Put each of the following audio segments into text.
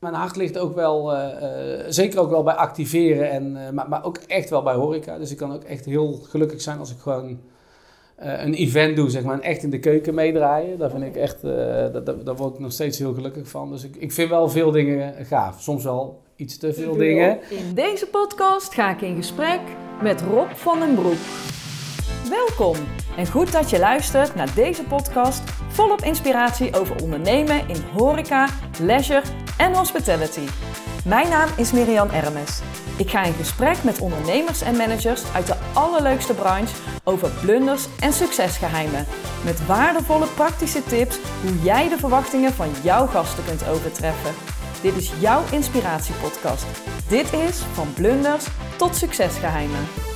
Mijn hart ligt ook wel, eh, eh, zeker ook wel bij activeren, en, eh, maar, maar ook echt wel bij horeca. Dus ik kan ook echt heel gelukkig zijn als ik gewoon een event doe, zeg maar, en echt in de keuken meedraaien. Daar vind ik echt, daar, daar, daar word ik nog steeds heel gelukkig van. Dus ik, ik vind wel veel dingen gaaf. Soms wel iets te veel dingen. In deze podcast ga ik in gesprek met Rob van den Broek. Welkom en goed dat je luistert naar deze podcast volop inspiratie over ondernemen in horeca, leisure en hospitality. Mijn naam is Miriam Ermes. Ik ga in gesprek met ondernemers en managers uit de allerleukste branche over blunders en succesgeheimen. Met waardevolle praktische tips hoe jij de verwachtingen van jouw gasten kunt overtreffen. Dit is jouw inspiratiepodcast. Dit is van blunders tot succesgeheimen.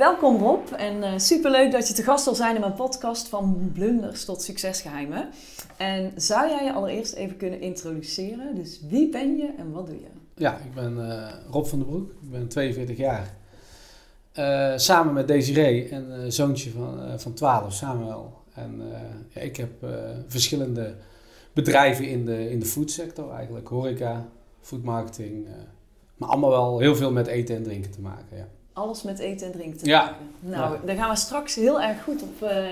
Welkom Rob en uh, superleuk dat je te gast wil zijn in mijn podcast van blunders tot succesgeheimen. En zou jij je allereerst even kunnen introduceren? Dus wie ben je en wat doe je? Ja, ik ben uh, Rob van den Broek, ik ben 42 jaar. Uh, samen met Desiree en een zoontje van, van 12, Samuel. En ja, ik heb verschillende bedrijven in de, in de foodsector eigenlijk. Horeca, foodmarketing, maar allemaal wel heel veel met eten en drinken te maken, ja alles met eten en drinken te ja. maken. Nou, daar gaan we straks heel erg goed op, uh,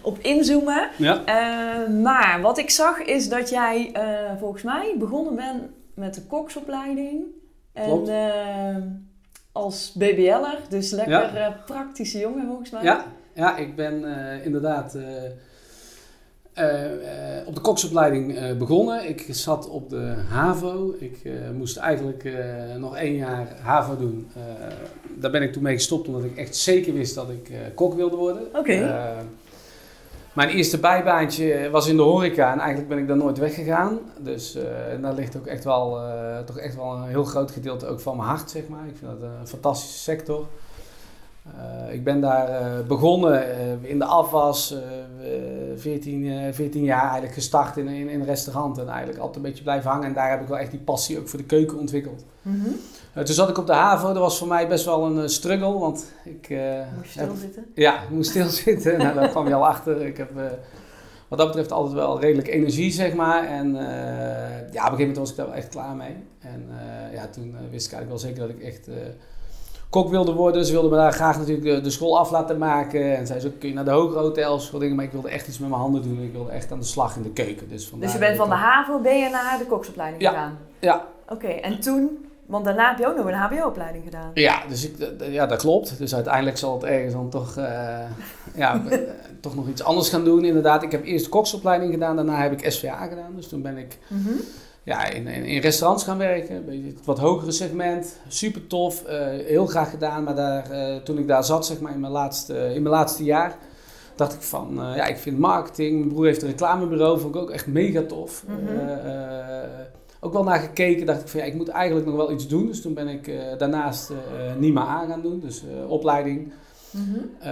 op inzoomen. Ja. Uh, maar wat ik zag is dat jij uh, volgens mij begonnen bent met de koksopleiding. En als BBL'er, dus lekker ja. praktische jongen volgens mij. Ja, ja ik ben inderdaad op de koksopleiding uh, begonnen. Ik zat op de HAVO. Ik moest eigenlijk nog één jaar HAVO doen. daar ben ik toen mee gestopt omdat ik echt zeker wist dat ik kok wilde worden. Oké. Okay. mijn eerste bijbaantje was in de horeca en eigenlijk ben ik daar nooit weggegaan. Dus daar ligt ook echt wel, toch echt wel een heel groot gedeelte ook van mijn hart, zeg maar. Ik vind dat een fantastische sector. Uh, ik ben daar uh, begonnen uh, in de afwas, 14, 14 jaar eigenlijk gestart in, in, in, een restaurant en eigenlijk altijd een beetje blijven hangen. En daar heb ik wel echt die passie ook voor de keuken ontwikkeld. Mm -hmm. toen zat ik op de HAVO, dat was voor mij best wel een struggle, want ik... moest stilzitten? Heb, ja, ik moest stilzitten. nou, daar kwam je al achter. Ik heb wat dat betreft altijd wel redelijk energie, zeg maar. En ja, op een gegeven moment was ik daar wel echt klaar mee. En ja, toen wist ik eigenlijk wel zeker dat ik echt kok wilde worden. Ze wilden me daar graag natuurlijk de school af laten maken. En zei ze, kun je naar de hogere hotels, dingen. Maar ik wilde echt iets met mijn handen doen. Ik wilde echt aan de slag in de keuken. Dus, dus je bent van de HAVO, ben je naar de koksopleiding ja. gegaan? Ja. Oké, okay, en toen, want daarna heb je ook nog een HBO-opleiding gedaan. Ja, dus ik, ja, dat klopt. Dus uiteindelijk zal het ergens dan toch, uh, ja, toch nog iets anders gaan doen. Inderdaad, ik heb eerst koksopleiding gedaan. Daarna heb ik SVA gedaan. Dus toen ben ik... Mm -hmm ja, in, in, restaurants gaan werken. Het wat hogere segment. Super tof. Uh, heel graag gedaan. Maar daar, uh, toen ik daar zat, zeg maar in mijn laatste, in mijn laatste jaar, dacht ik van, uh, ja, ik vind marketing. Mijn broer heeft een reclamebureau, vond ik ook echt mega tof. Mm -hmm. ook wel naar gekeken, dacht ik van, ja, ik moet eigenlijk nog wel iets doen. Dus toen ben ik daarnaast NIMA A gaan doen, dus opleiding. Mm -hmm.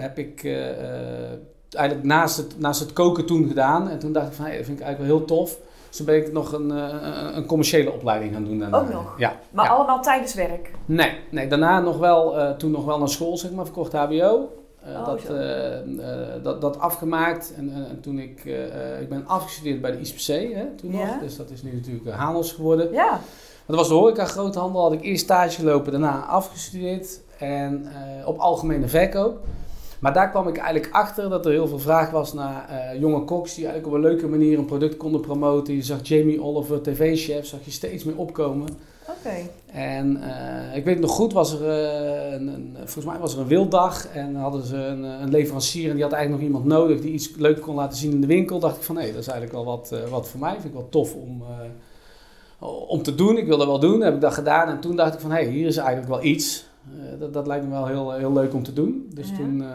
heb ik eigenlijk naast het, naast het koken toen gedaan. En toen dacht ik van, hey, dat vind ik eigenlijk wel heel tof. Dus toen ben ik nog een, een, een commerciële opleiding gaan doen daarna. Ook nog? Ja. Maar ja. allemaal tijdens werk? Nee, nee daarna nog wel, uh, toen nog wel naar school, zeg maar, verkocht HBO. Uh, oh, dat, dat, dat afgemaakt. En, en toen ik, ik ben afgestudeerd bij de ISPC, hè, toen ja. nog. Dus dat is nu natuurlijk Hanos geworden. Ja. Maar dat was de horeca groothandel, had ik eerst stage gelopen, daarna afgestudeerd. En op algemene verkoop. Maar daar kwam ik eigenlijk achter dat er heel veel vraag was naar uh, jonge koks die eigenlijk op een leuke manier een product konden promoten. Je zag Jamie Oliver, tv-chef, zag je steeds meer opkomen. Oké. Okay. En uh, ik weet nog goed, was er, uh, een, een, volgens mij was er een wilddag en hadden ze een, een, leverancier en die had eigenlijk nog iemand nodig die iets leuks kon laten zien in de winkel. Dacht ik van hé, dat is eigenlijk wel wat, wat voor mij. Vind ik wel tof om, om te doen. Ik wil dat wel doen. Heb ik dat gedaan en toen dacht ik van hé, hier is eigenlijk wel iets. Uh, dat, dat, lijkt me wel heel, heel leuk om te doen. Dus Ja. toen uh,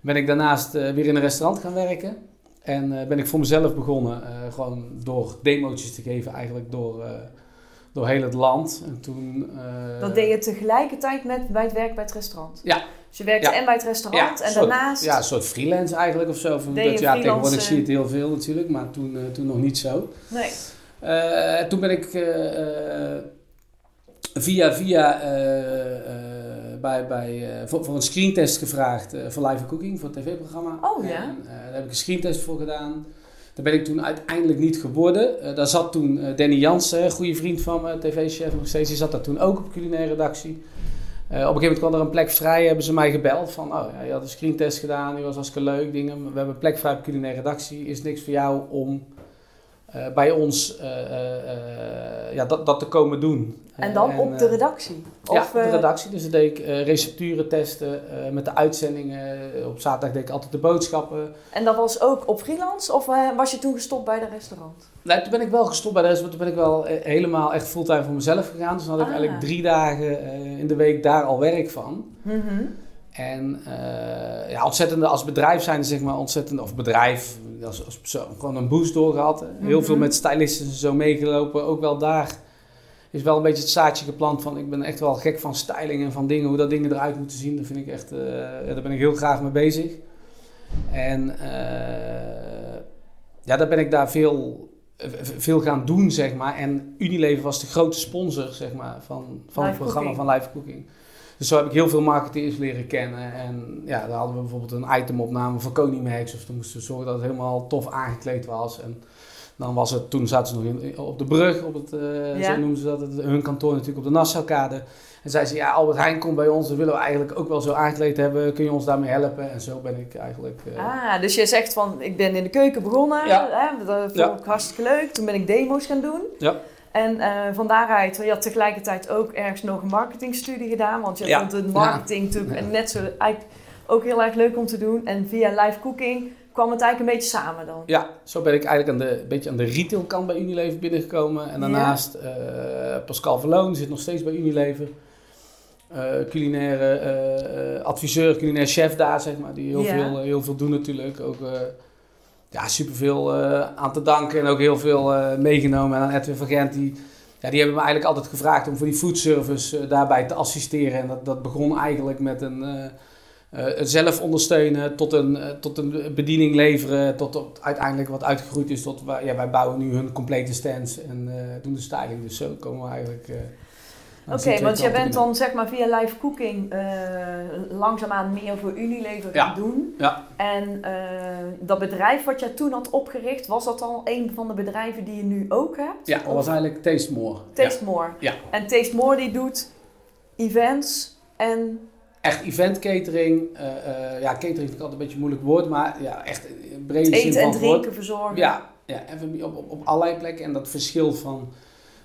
ben ik daarnaast weer in een restaurant gaan werken. En ben ik voor mezelf begonnen, gewoon door demo's te geven, eigenlijk door, door heel het land. En toen, dat deed je tegelijkertijd met bij het werk bij het restaurant? Ja. Dus je werkte Ja. en bij het restaurant Ja, en soort- daarnaast... Ja, een soort freelance eigenlijk of zo. Dat, ja, tegenwoordig zie je het heel veel natuurlijk, maar toen, eh, toen nog niet zo. Nee. Eh, toen ben ik eh, eh, via via eh, eh, bij, bij, eh, voor, voor een screentest gevraagd voor live cooking, voor het tv-programma. Oh, ja? En, daar heb ik een screentest voor gedaan. Daar ben ik toen uiteindelijk niet geworden. Uh, daar zat toen uh, Danny Jansen, een goede vriend van me, tv-chef nog steeds, die zat daar toen ook op culinaire redactie. Uh, op een gegeven moment kwam er een plek vrij, hebben ze mij gebeld van, oh ja, je had een screentest gedaan, die was hartstikke leuk, dingen. We hebben een plek vrij op culinaire redactie, is niks voor jou om bij ons ja, dat, dat te komen doen. En dan op de redactie? Of, ja, op de redactie. Dus dan deed ik recepturen testen met de uitzendingen. Op zaterdag deed ik altijd de boodschappen. En dat was ook op freelance? Of was je toen gestopt bij de restaurant? Nee, toen ben ik wel gestopt bij de restaurant. Toen ben ik wel helemaal echt fulltime voor mezelf gegaan. Dus dan had ik ah. eigenlijk drie dagen in de week daar al werk van. Mm En uh, ja, ontzettende, als bedrijf zijn zeg maar ontzettend, of bedrijf, als, als persoon, gewoon een boost doorgehad. Heel veel mhm. met stylisten zo meegelopen, ook wel daar is wel een beetje het zaadje geplant van ik ben echt wel gek van styling en van dingen, hoe dat dingen eruit moeten zien. Dat vind ik echt, uh, ja, daar ben ik heel graag mee bezig. En uh, ja, daar ben ik daar veel, veel gaan doen, zeg maar. En Unilever was de grote sponsor, zeg maar, van, van het programma van Live Cooking. Dus zo heb ik heel veel marketeers leren kennen. En ja, daar hadden we bijvoorbeeld een itemopname voor Konimax. Of toen moesten we zorgen dat het helemaal tof aangekleed was. En dan was het, toen zaten ze nog in, op de brug, op het, uh, zo noemen ze dat, het, hun kantoor natuurlijk op de Nassaukade. En zei ze, ja, Albert Heijn komt bij ons, dat willen we eigenlijk ook wel zo aangekleed hebben. Kun je ons daarmee helpen? En zo ben ik eigenlijk... Uh... Ah, dus je zegt van, ik ben in de keuken begonnen, ja. hè, dat vond ik hartstikke leuk. Toen ben ik demo's gaan doen. Ja. En uh, van daaruit, je had tegelijkertijd ook ergens nog een marketingstudie gedaan. Want je vond het marketing natuurlijk net zo eigenlijk ook heel erg leuk om te doen. En via live cooking kwam het eigenlijk een beetje samen dan. Ja, zo ben ik eigenlijk aan de, een beetje aan de retailkant bij Unilever binnengekomen. En daarnaast uh, Pascal Verloon zit nog steeds bij Unilever. Uh, culinaire uh, adviseur, culinair chef daar, zeg maar. Die heel, veel, heel veel doen natuurlijk. Ook ja, superveel aan te danken en ook heel veel meegenomen. En aan Edwin van Gent, die, ja, die hebben me eigenlijk altijd gevraagd om voor die foodservice daarbij te assisteren. En dat, dat begon eigenlijk met een uh, zelf ondersteunen, tot een, uh, tot een bediening leveren, tot, tot, uiteindelijk wat uitgegroeid is tot ja, wij bouwen nu hun complete stands en uh, doen de styling. Dus zo komen we eigenlijk. Oké, want jij bent dan zeg maar via live cooking langzaamaan meer voor Unilever gaan doen. Ja. En dat bedrijf wat jij toen had opgericht, was dat al een van de bedrijven die je nu ook hebt? Ja, dat was eigenlijk Taste More. Taste More. Ja. En Taste More die doet events en echt event catering. Uh, uh, ja, catering vind ik altijd een beetje een moeilijk woord, maar ja, echt brede Eten zin van en drinken verzorgen. Ja, ja even op, op, op allerlei plekken. En dat verschilt van,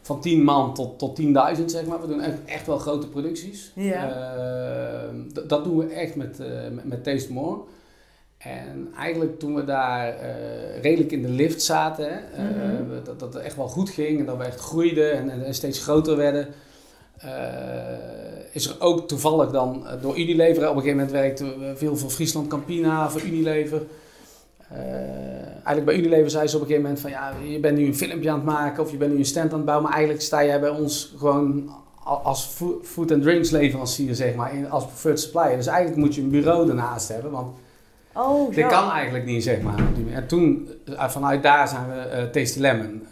van 10 man tot, tot 10.000, zeg maar. We doen echt, echt wel grote producties. Ja. Uh, dat doen we echt met, met, met, Taste More. En eigenlijk toen we daar redelijk in de lift zaten, mm -hmm. dat, dat het echt wel goed ging en dat we echt groeiden en, en steeds groter werden is er ook toevallig dan eh, door Unilever. Op een gegeven moment werkte we veel voor Friesland Campina, voor Unilever. Uh, eigenlijk bij Unilever zei ze op een gegeven moment van ja, je bent nu een filmpje aan het maken of je bent nu een stand aan het bouwen, maar eigenlijk sta jij bij ons gewoon als food and drinks leverancier, zeg maar, als preferred supplier. Dus eigenlijk moet je een bureau ernaast hebben, want oh, dit kan eigenlijk niet, zeg maar. En toen, eh, vanuit daar zijn we uh, Tasty Lemon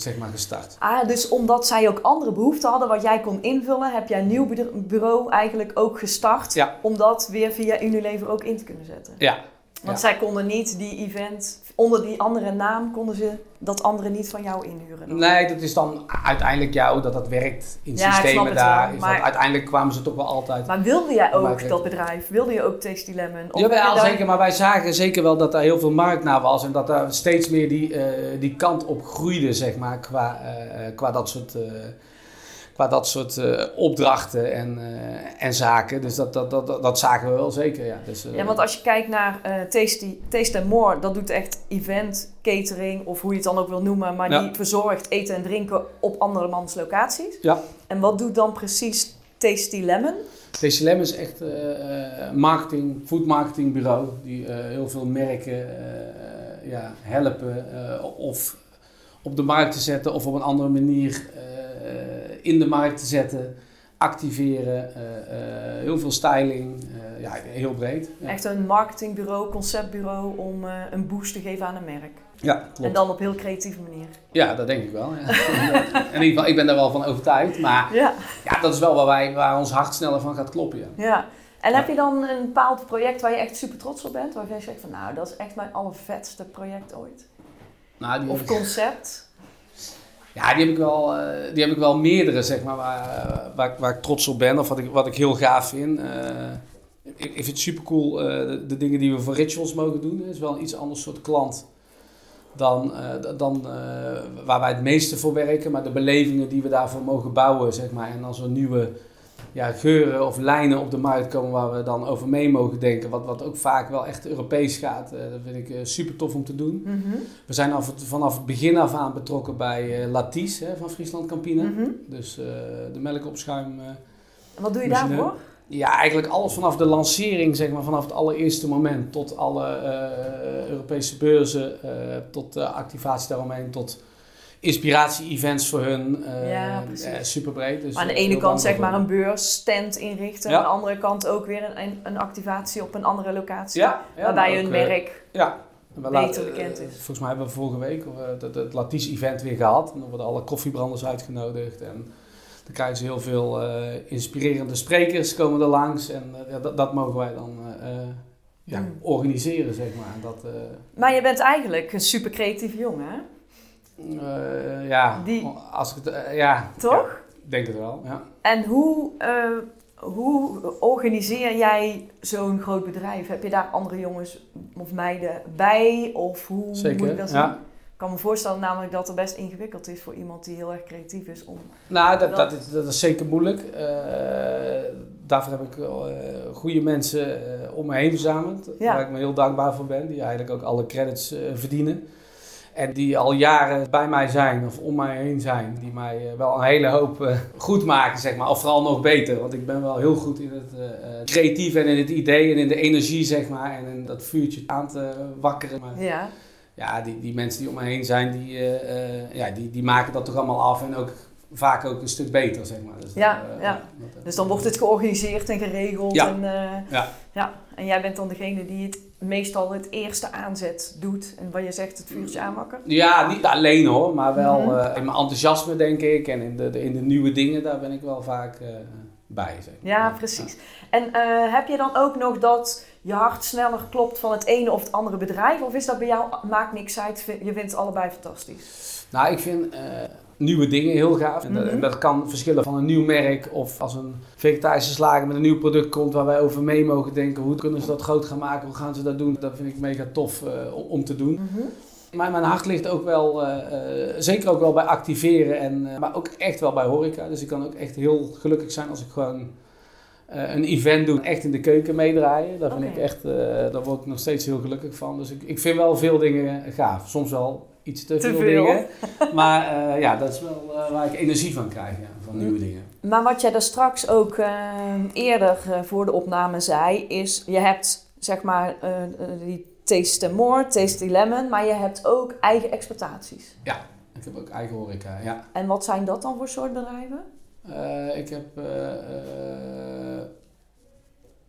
zeg maar, gestart. Ah, dus omdat zij ook andere behoeften hadden wat jij kon invullen, heb jij een nieuw bureau eigenlijk ook gestart ja. om dat weer via Unilever ook in te kunnen zetten. Ja. Want zij konden niet die event, onder die andere naam konden ze dat andere niet van jou inhuren. Nee, dat is dan uiteindelijk jou dat dat werkt in ja, systemen daar. Maar, uiteindelijk kwamen ze toch wel altijd. Maar wilde jij ook dat bedrijf? Wilde je ook Tasty Lemon? Ja, wel, zeker. Maar wij zagen zeker wel dat daar heel veel markt naar was. En dat daar steeds meer die, uh, die kant op groeide, zeg maar, qua, uh, qua dat soort... Uh, qua dat soort uh, opdrachten en, uh, en zaken. Dus dat, dat, dat, dat zagen we wel zeker. Ja, dus, uh, ja want als je kijkt naar Tasty, Taste More, dat doet echt event, catering of hoe je het dan ook wil noemen. Maar die verzorgt eten en drinken op andere mans locaties. Ja. En wat doet dan precies Tasty Lemon? Tasty Lemon is echt marketing, food marketing bureau. Die heel veel merken ja, helpen of op de markt te zetten of op een andere manier in de markt te zetten, activeren, uh, uh, heel veel styling, ja, heel breed. Ja. Echt een marketingbureau, conceptbureau om een boost te geven aan een merk. Ja, klopt. En dan op heel creatieve manier. Ja, dat denk ik wel. Ja. in ieder geval, ik ben daar wel van overtuigd. Maar ja, ja dat is wel waar, wij, waar ons hart sneller van gaat kloppen. Ja. ja. En heb je dan een bepaald project waar je echt super trots op bent? Waarvan je zegt van nou, dat is echt mijn allervetste project ooit? Nou, die of concept? Ja, die heb ik wel, eh, die heb ik wel meerdere, zeg maar, waar, waar, waar ik trots op ben of wat ik, wat ik heel gaaf vind. Eh, ik, vind het super cool de, dingen die we voor rituals mogen doen. Het is wel een iets ander soort klant dan, eh, dan eh, waar wij het meeste voor werken. Maar de belevingen die we daarvoor mogen bouwen, zeg maar. En als er nieuwe ja, geuren of lijnen op de markt komen waar we dan over mee mogen denken. Wat, wat ook vaak wel echt Europees gaat. eh, dat vind ik eh, super tof om te doen. Mhm. We zijn af vanaf het begin af aan betrokken bij eh Laties hè, van Friesland Campina. Mhm. Dus eh, de melkopschuim. En wat doe je Machine. daarvoor? ja, eigenlijk alles vanaf de lancering, zeg maar, vanaf het allereerste moment tot alle Europese beurzen, tot de activatie daaromheen, tot inspiratie-events voor hun. eh, Ja, precies. eh, super breed. Dus, aan de eh, ene kant zeg maar een beursstand inrichten. Ja. Aan de andere kant ook weer een, een, activatie op een andere locatie. Ja, waarbij hun ook, merk Ja. Beter laten- bekend is. Volgens mij hebben we vorige week het, het Laties-event weer gehad. En dan worden alle koffiebranders uitgenodigd. En dan krijgen ze heel veel inspirerende sprekers komen er langs. En dat, dat mogen wij dan ja, Mm. organiseren, zeg maar. Dat, Maar je bent eigenlijk een super creatieve jongen, eh, ja, Die- als ik het, eh, ja, Toch? ik denk het wel, ja. En hoe, eh, hoe organiseer jij zo'n groot bedrijf? Heb je daar andere jongens of meiden bij? Of hoe moet Zeker, ik dat zien? ja. Ik kan me voorstellen namelijk dat het best ingewikkeld is voor iemand die heel erg creatief is om... Nou, dat, Dat- is, dat is zeker moeilijk. Daarvoor heb ik goede mensen om me heen verzameld. Ja. Waar ik me heel dankbaar voor ben. Die eigenlijk ook alle credits verdienen. En die al jaren bij mij zijn of om mij heen zijn. Die mij eh, wel een hele hoop eh, goed maken, zeg maar. Of vooral nog beter. Want ik ben wel heel goed in het eh, creatieve en in het idee en in de energie, zeg maar. En in dat vuurtje aan te wakkeren. Maar Ja, ja, die, die mensen die om me heen zijn, die, ja, die, die maken dat toch allemaal af en ook vaak ook een stuk beter, zeg maar. Dus, Ja, dat, ja. dat, dus dan wordt het georganiseerd en geregeld. Ja. En, Ja. ja. En jij bent dan degene die het meestal het eerste aanzet doet. En wat je zegt, het vuurtje aanwakkeren. Ja, niet alleen hoor, maar wel Mhm. eh, in mijn enthousiasme denk ik en in de, de- in de nieuwe dingen, daar ben ik wel vaak eh, bij. Zeg. Ja, precies. En eh, heb je dan ook nog dat je hart sneller klopt van het ene of het andere bedrijf? Of is dat bij jou, maakt niks uit, je vindt het allebei fantastisch? Nou, ik vind nieuwe dingen heel gaaf. En dat, Mhm. en dat kan verschillen van een nieuw merk of als een vegetarische slager met een nieuw product komt waar wij over mee mogen denken. Hoe kunnen ze dat groot gaan maken? Hoe gaan ze dat doen? Dat vind ik mega tof eh, om- te doen. Mhm. Maar mijn hart ligt ook wel, eh, eh, zeker ook wel bij activeren, en, maar ook echt wel bij horeca. Dus ik kan ook echt heel gelukkig zijn als ik gewoon een event doe, echt in de keuken meedraaien. Daar, vind ik echt, daar word ik nog steeds heel gelukkig van. Dus ik, ik vind wel veel dingen gaaf. Soms wel iets te, Te veel, veel. dingen. Maar ik ja, dat is wel eh, waar ik energie van krijg, ja, van nieuwe dingen. Maar wat jij daar straks ook eh, eerder eh, voor de opname zei, is je hebt zeg maar eh, eh, die Taste More, Taste Lemon, maar je hebt ook eigen exploitaties. Ik heb ook eigen horeca, ja. En wat zijn dat dan voor soort bedrijven? Eh, ik heb.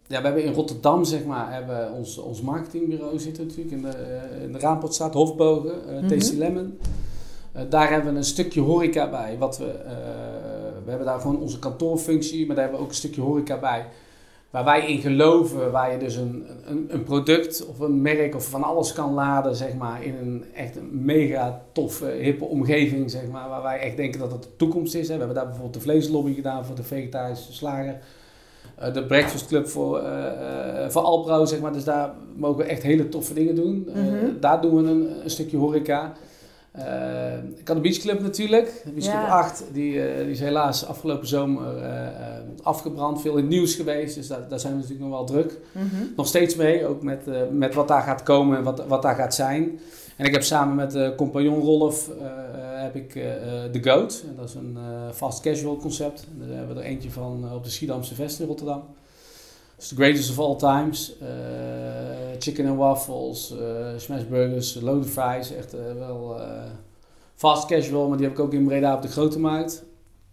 Ja, we hebben in Rotterdam, zeg maar, hebben ons, ons marketingbureau zitten natuurlijk in de, eh, in de Hofbogen, eh Mhm. Tasty Lemon. Eh, daar hebben we een stukje horeca bij. Wat we, we hebben daar gewoon onze kantoorfunctie, maar daar hebben we ook een stukje horeca bij. Waar wij in geloven, waar je dus een, een, een product of een merk of van alles kan laden, zeg maar, in een echt een mega toffe, hippe omgeving, zeg maar, waar wij echt denken dat het de toekomst is. Hè. We hebben daar bijvoorbeeld de vleeslobby gedaan voor de vegetarische slager. Eh, de Breakfast Club voor, eh, voor Alpro, zeg maar. Dus daar mogen we echt hele toffe dingen doen. Mhm. daar doen we een, een stukje horeca. Eh, ik had de Beach Club natuurlijk. De Beach Ja. Club 8, die, eh, die is helaas afgelopen zomer eh, afgebrand. Veel in het nieuws geweest, dus daar, daar zijn we natuurlijk nog wel druk. Mhm. Nog steeds mee, ook met, met wat daar gaat komen en wat, wat daar gaat zijn. En ik heb samen met compagnon Rolf heb ik The Goat. En dat is een fast casual concept. En daar hebben we er eentje van op de Schiedamse Vest in Rotterdam. The greatest of all times. Eh, chicken and waffles, eh smash burgers, loaded fries. Echt eh, wel fast casual, maar die heb ik ook in Breda op de Grote Markt.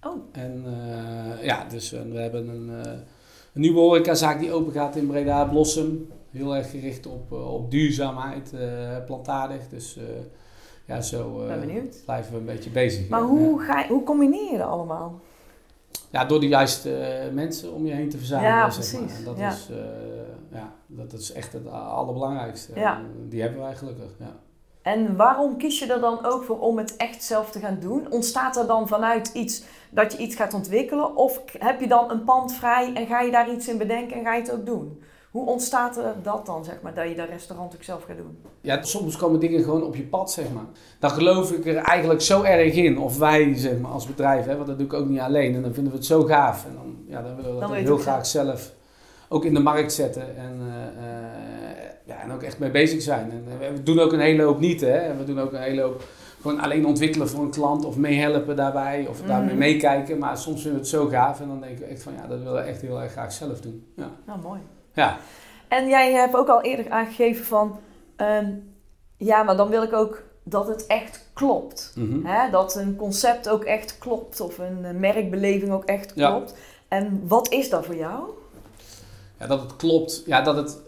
Oh. En ja, dus we hebben een, een nieuwe horecazaak die open gaat in Breda, Blossom. Heel erg gericht op, op duurzaamheid, eh, plantaardig. Dus ja, zo Ben benieuwd. blijven we een beetje bezig. Maar ja. hoe, ga je, hoe combineer je dat allemaal? Ja, door de juiste eh, mensen om je heen te verzamelen. Ja, zeg maar. precies. En dat, Ja. is, eh, ja, dat is echt het allerbelangrijkste. Ja. Die hebben wij gelukkig. Ja. En waarom kies je er dan ook voor om het echt zelf te gaan doen? Ontstaat er dan vanuit iets dat je iets gaat ontwikkelen? Of heb je dan een pand vrij en ga je daar iets in bedenken en ga je het ook doen? Hoe ontstaat dat dan, zeg maar, dat je dat restaurant ook zelf gaat doen? Ja, soms komen dingen gewoon op je pad, zeg maar. Dan geloof ik er eigenlijk zo erg in, of wij, zeg maar, als bedrijf, hè, want dat doe ik ook niet alleen. En dan vinden we het zo gaaf. En dan, ja, dan willen we dat Dan heel graag zelf ook in de markt zetten. En, eh, eh, ja, en ook echt mee bezig zijn. En eh, we doen ook een hele hoop niet, hè. We doen ook een hele hoop gewoon alleen ontwikkelen voor een klant of meehelpen daarbij of daarmee Mhm. meekijken. Maar soms vinden we het zo gaaf en dan denk ik echt van ja, dat willen we echt heel erg graag zelf doen. Ja. Nou, mooi. Ja. En jij hebt ook al eerder aangegeven van, ehm, ja, maar dan wil ik ook dat het echt klopt. Mhm. Hè? Dat een concept ook echt klopt of een eh, merkbeleving ook echt Ja. klopt. En wat is dat voor jou? Ja, dat het klopt. Ja, dat het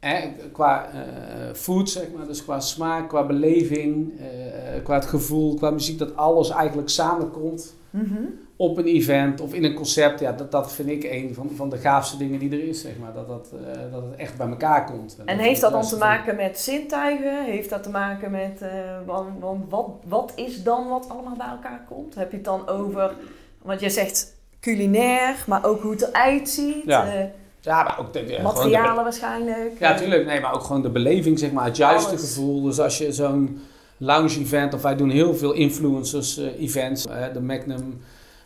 hè, qua eh, food, zeg maar, dus qua smaak, qua beleving, eh, qua het gevoel, qua muziek, dat alles eigenlijk samenkomt Mhm. Op een event of in een concept. Ja, dat, dat vind ik een van, van de gaafste dingen die er is, zeg maar. Dat, dat, eh, dat het echt bij elkaar komt. En heeft dat dan te maken met zintuigen? Heeft dat te maken met, eh, want, want wat, wat is dan wat allemaal bij elkaar komt? Heb je het dan over, want je zegt culinair, maar ook hoe het eruit ziet, Ja. eh, Ja, maar ook de, de- materialen waarschijnlijk. Ja, eh, tuurlijk. Nee, maar ook gewoon de beleving, zeg maar. Het juiste Alles. gevoel. Dus als je zo'n lounge event, of wij doen heel veel influencers events. de Magnum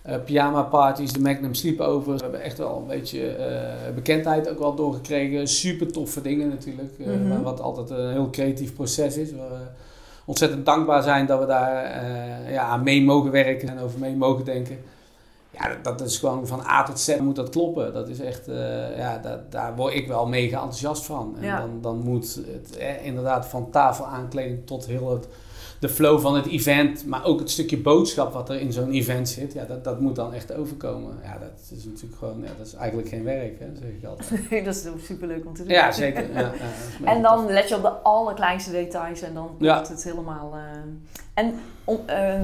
eh, pyjama parties, de Magnum sleepovers. We hebben echt wel een beetje eh, bekendheid ook wel doorgekregen. Super toffe dingen natuurlijk. eh, Mhm. Wat altijd een heel creatief proces is. Waar we ontzettend dankbaar zijn dat we daar ja, aan mee mogen werken en over mee mogen denken. Ja, dat, dat is gewoon van A tot Z moet dat kloppen. Dat is echt, ja, dat, daar word ik wel mega enthousiast van. En Ja. dan, dan moet het eh, inderdaad van tafel aankleding tot heel het, de flow van het event, maar ook het stukje boodschap wat er in zo'n event zit. Ja, dat, dat moet dan echt overkomen. Ja, dat is natuurlijk gewoon, ja, dat is eigenlijk geen werk, hè, zeg ik altijd. dat is superleuk om te doen. Ja, zeker. Ja, En dan let je op de allerkleinste details en dan komt het helemaal. eh. En om, eh,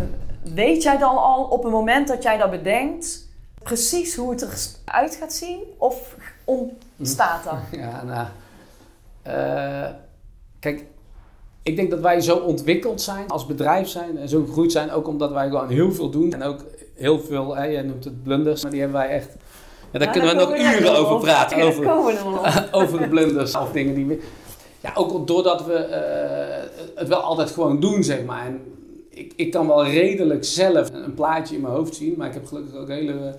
weet jij dan al op het moment dat jij dat bedenkt, precies hoe het eruit gaat zien? Of ontstaat dat? Ja, nou. eh, kijk, ik denk dat wij zo ontwikkeld zijn als bedrijf zijn en zo gegroeid zijn, ook omdat wij gewoon heel veel doen. En ook heel veel, hè, jij noemt het blunders, maar die hebben wij echt. Ja, daar Ja, kunnen we nog uren over op. praten. Ja, Over, over de blunders of dingen die we. Ja, ook doordat we eh, het wel altijd gewoon doen, zeg maar. En ik, ik kan wel redelijk zelf een plaatje in mijn hoofd zien, maar ik heb gelukkig ook hele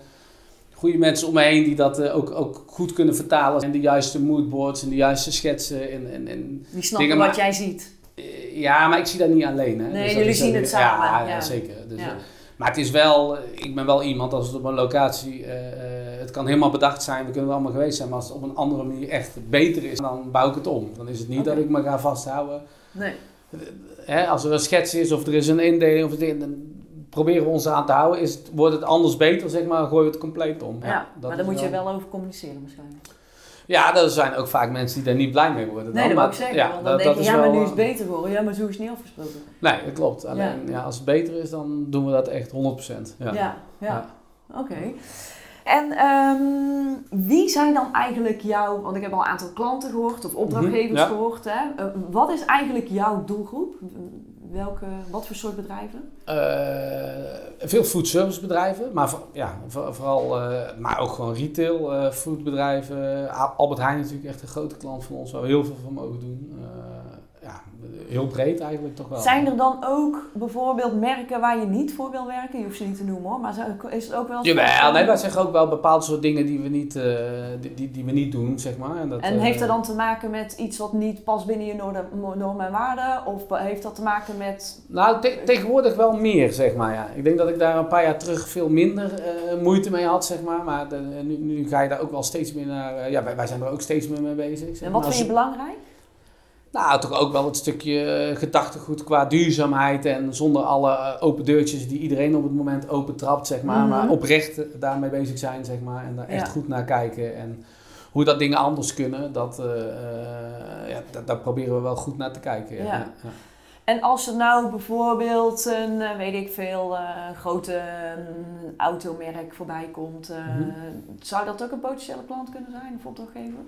goede mensen om me heen die dat eh, ook, ook goed kunnen vertalen. En de juiste moodboards en de juiste schetsen. En, en, en, Die snappen Dingen, wat maar- jij ziet. Eh, ja, maar ik zie dat niet alleen. Hè. Nee, dat jullie zien het samen, Ja, ja. zeker. Dus, eh, maar het is wel, ik ben wel iemand als het op een locatie, eh, eh, het kan helemaal bedacht zijn, we kunnen er allemaal geweest zijn, maar als het op een andere manier echt beter is, dan bouw ik het om. Dan is het niet dat ik me ga vasthouden. Nee. Hè, als er een schets is of er is een indeling, of het dan proberen we ons aan te houden. Is het, wordt het anders beter, zeg maar, gooien we het compleet om. Ja, maar daar moet je wel over communiceren waarschijnlijk. Ja, er zijn ook vaak mensen die daar niet blij mee worden. Nee, dat maar- wou ik zeggen. ja, want dan dat- denk je, ja, maar nu is het eh, beter geworden. Ja, maar zo is het niet afgesproken. Nee, dat klopt. Alleen ja. als het beter is, dan doen we dat echt 100%. Ja. Ja, ja. Ja. Oké. En ehm, wie zijn dan eigenlijk jouw, want ik heb al een aantal klanten gehoord of opdrachtgevers Mhm, ja. gehoord. Hè? Eh, wat is eigenlijk jouw doelgroep? Welke, wat voor soort bedrijven? Eh, veel foodservicebedrijven, maar ja, voor- vooral, eh, maar ook gewoon retail, eh foodbedrijven. Albert Heijn natuurlijk echt een grote klant van ons, waar we heel veel van mogen doen. Eh, ja, heel breed eigenlijk toch wel. Zijn er dan ook bijvoorbeeld merken waar je niet voor wil werken? Je hoeft ze niet te noemen hoor, maar is het ook wel Jawel, nee, wij zeggen ook wel bepaalde soort dingen die we niet, eh, die, die, die we niet doen, zeg maar. En, dat, En eh, heeft dat dan te maken met iets wat niet past binnen je normen en waarden? Of heeft dat te maken met... Nou, te- tegenwoordig wel meer, zeg maar. Ja. Ik denk dat ik daar een paar jaar terug veel minder eh, moeite mee had, zeg maar. Maar de- nu, nu ga je daar ook wel steeds meer naar... eh, ja, wij, wij zijn er ook steeds meer mee bezig. zeg En wat vind je belangrijk? Nou, toch ook wel het stukje eh, gedachtegoed qua duurzaamheid. En zonder alle eh, open deurtjes die iedereen op het moment open trapt, zeg maar. Mhm. Maar oprecht eh, daarmee bezig zijn, zeg maar. En daar echt Ja. goed naar kijken. En hoe dat dingen anders kunnen, dat, eh, ja, da- daar proberen we wel goed naar te kijken. Ja. Ja. En als er nou bijvoorbeeld een, weet ik veel, grote mm, automerk voorbij komt, Mhm. zou dat ook een potentiële klant kunnen zijn of opdrachtgever?